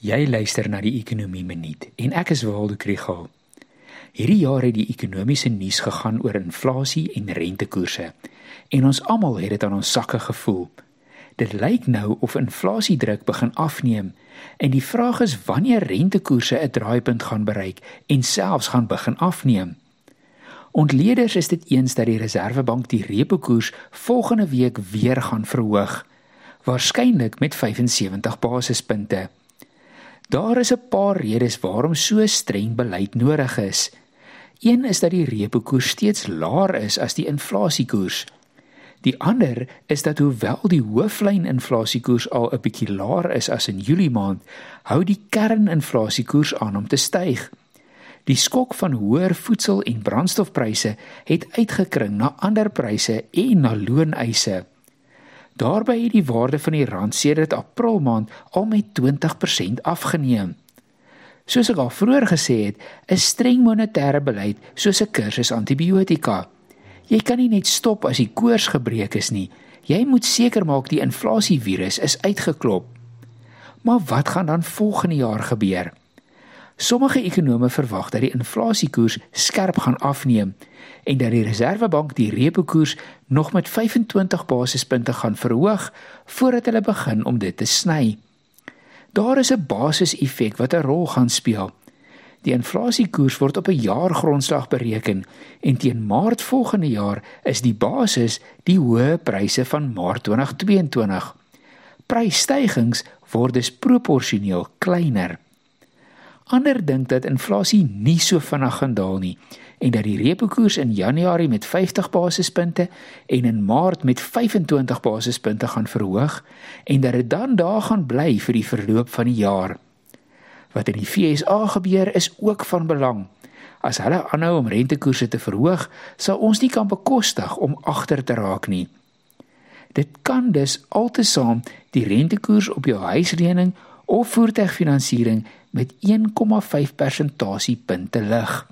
Jy luister na die Ekonomie Minuut en ek is Waldo Krugel. Hierdie jaar het die ekonomiese nuus gegaan oor inflasie en rentekoerse en ons almal het dit aan ons sakke gevoel. Dit lyk nou of inflasiedruk begin afneem en die vraag is wanneer rentekoerse 'n draaipunt gaan bereik en selfs gaan begin afneem. Ontleeders is dit eens dat die Reserwebank die repo koers volgende week weer gaan verhoog, waarskynlik met 75 basispunte. Daar is 'n paar redes waarom so streng beleid nodig is. Een is dat die repo koers steeds laer is as die inflasiekoers. Die ander is dat hoewel die hooflyn inflasiekoers al 'n bietjie laer is as in Julie maand, hou die kerninflasiekoers aan om te styg. Die skok van hoër voedsel- en brandstofpryse het uitgekring na ander pryse en na looneise. Daarby het die waarde van die rand sedert April maand al met 20% afgeneem. Soos ek al vroeër gesê het, is streng monetêre beleid soos 'n kursus antibiotika. Jy kan nie net stop as die koors gebreek is nie. Jy moet seker maak die inflasievirus is uitgeklop. Maar wat gaan dan volgende jaar gebeur? Sommige ekonome verwag dat die inflasiekoers skerp gaan afneem en dat die Reserwebank die repo koers nog met 25 basispunte gaan verhoog voordat hulle begin om dit te sny. Daar is 'n basiseffek wat 'n rol gaan speel. Die inflasiekoers word op 'n jaargrondslag bereken en teen Maart volgende jaar is die basis die hoë pryse van Maart 2022. Prysstygings word dus proporsioneel kleiner. Ander dink dat inflasie nie so vinnig gaan daal nie en dat die repo koers in Januarie met 50 basispunte en in Maart met 25 basispunte gaan verhoog en dat dit dan daar gaan bly vir die verloop van die jaar. Wat in die FSA gebeur is ook van belang. As hulle aanhou om rentekoerse te verhoog, sal ons nie kan bekostig om agter te raak nie. Dit kan dus altesaam die rentekoers op jou huislening of voertuigfinansiering met 1,5 persentasiepunte lig.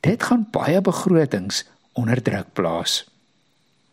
Dit gaan baie begrotings onder druk plaas.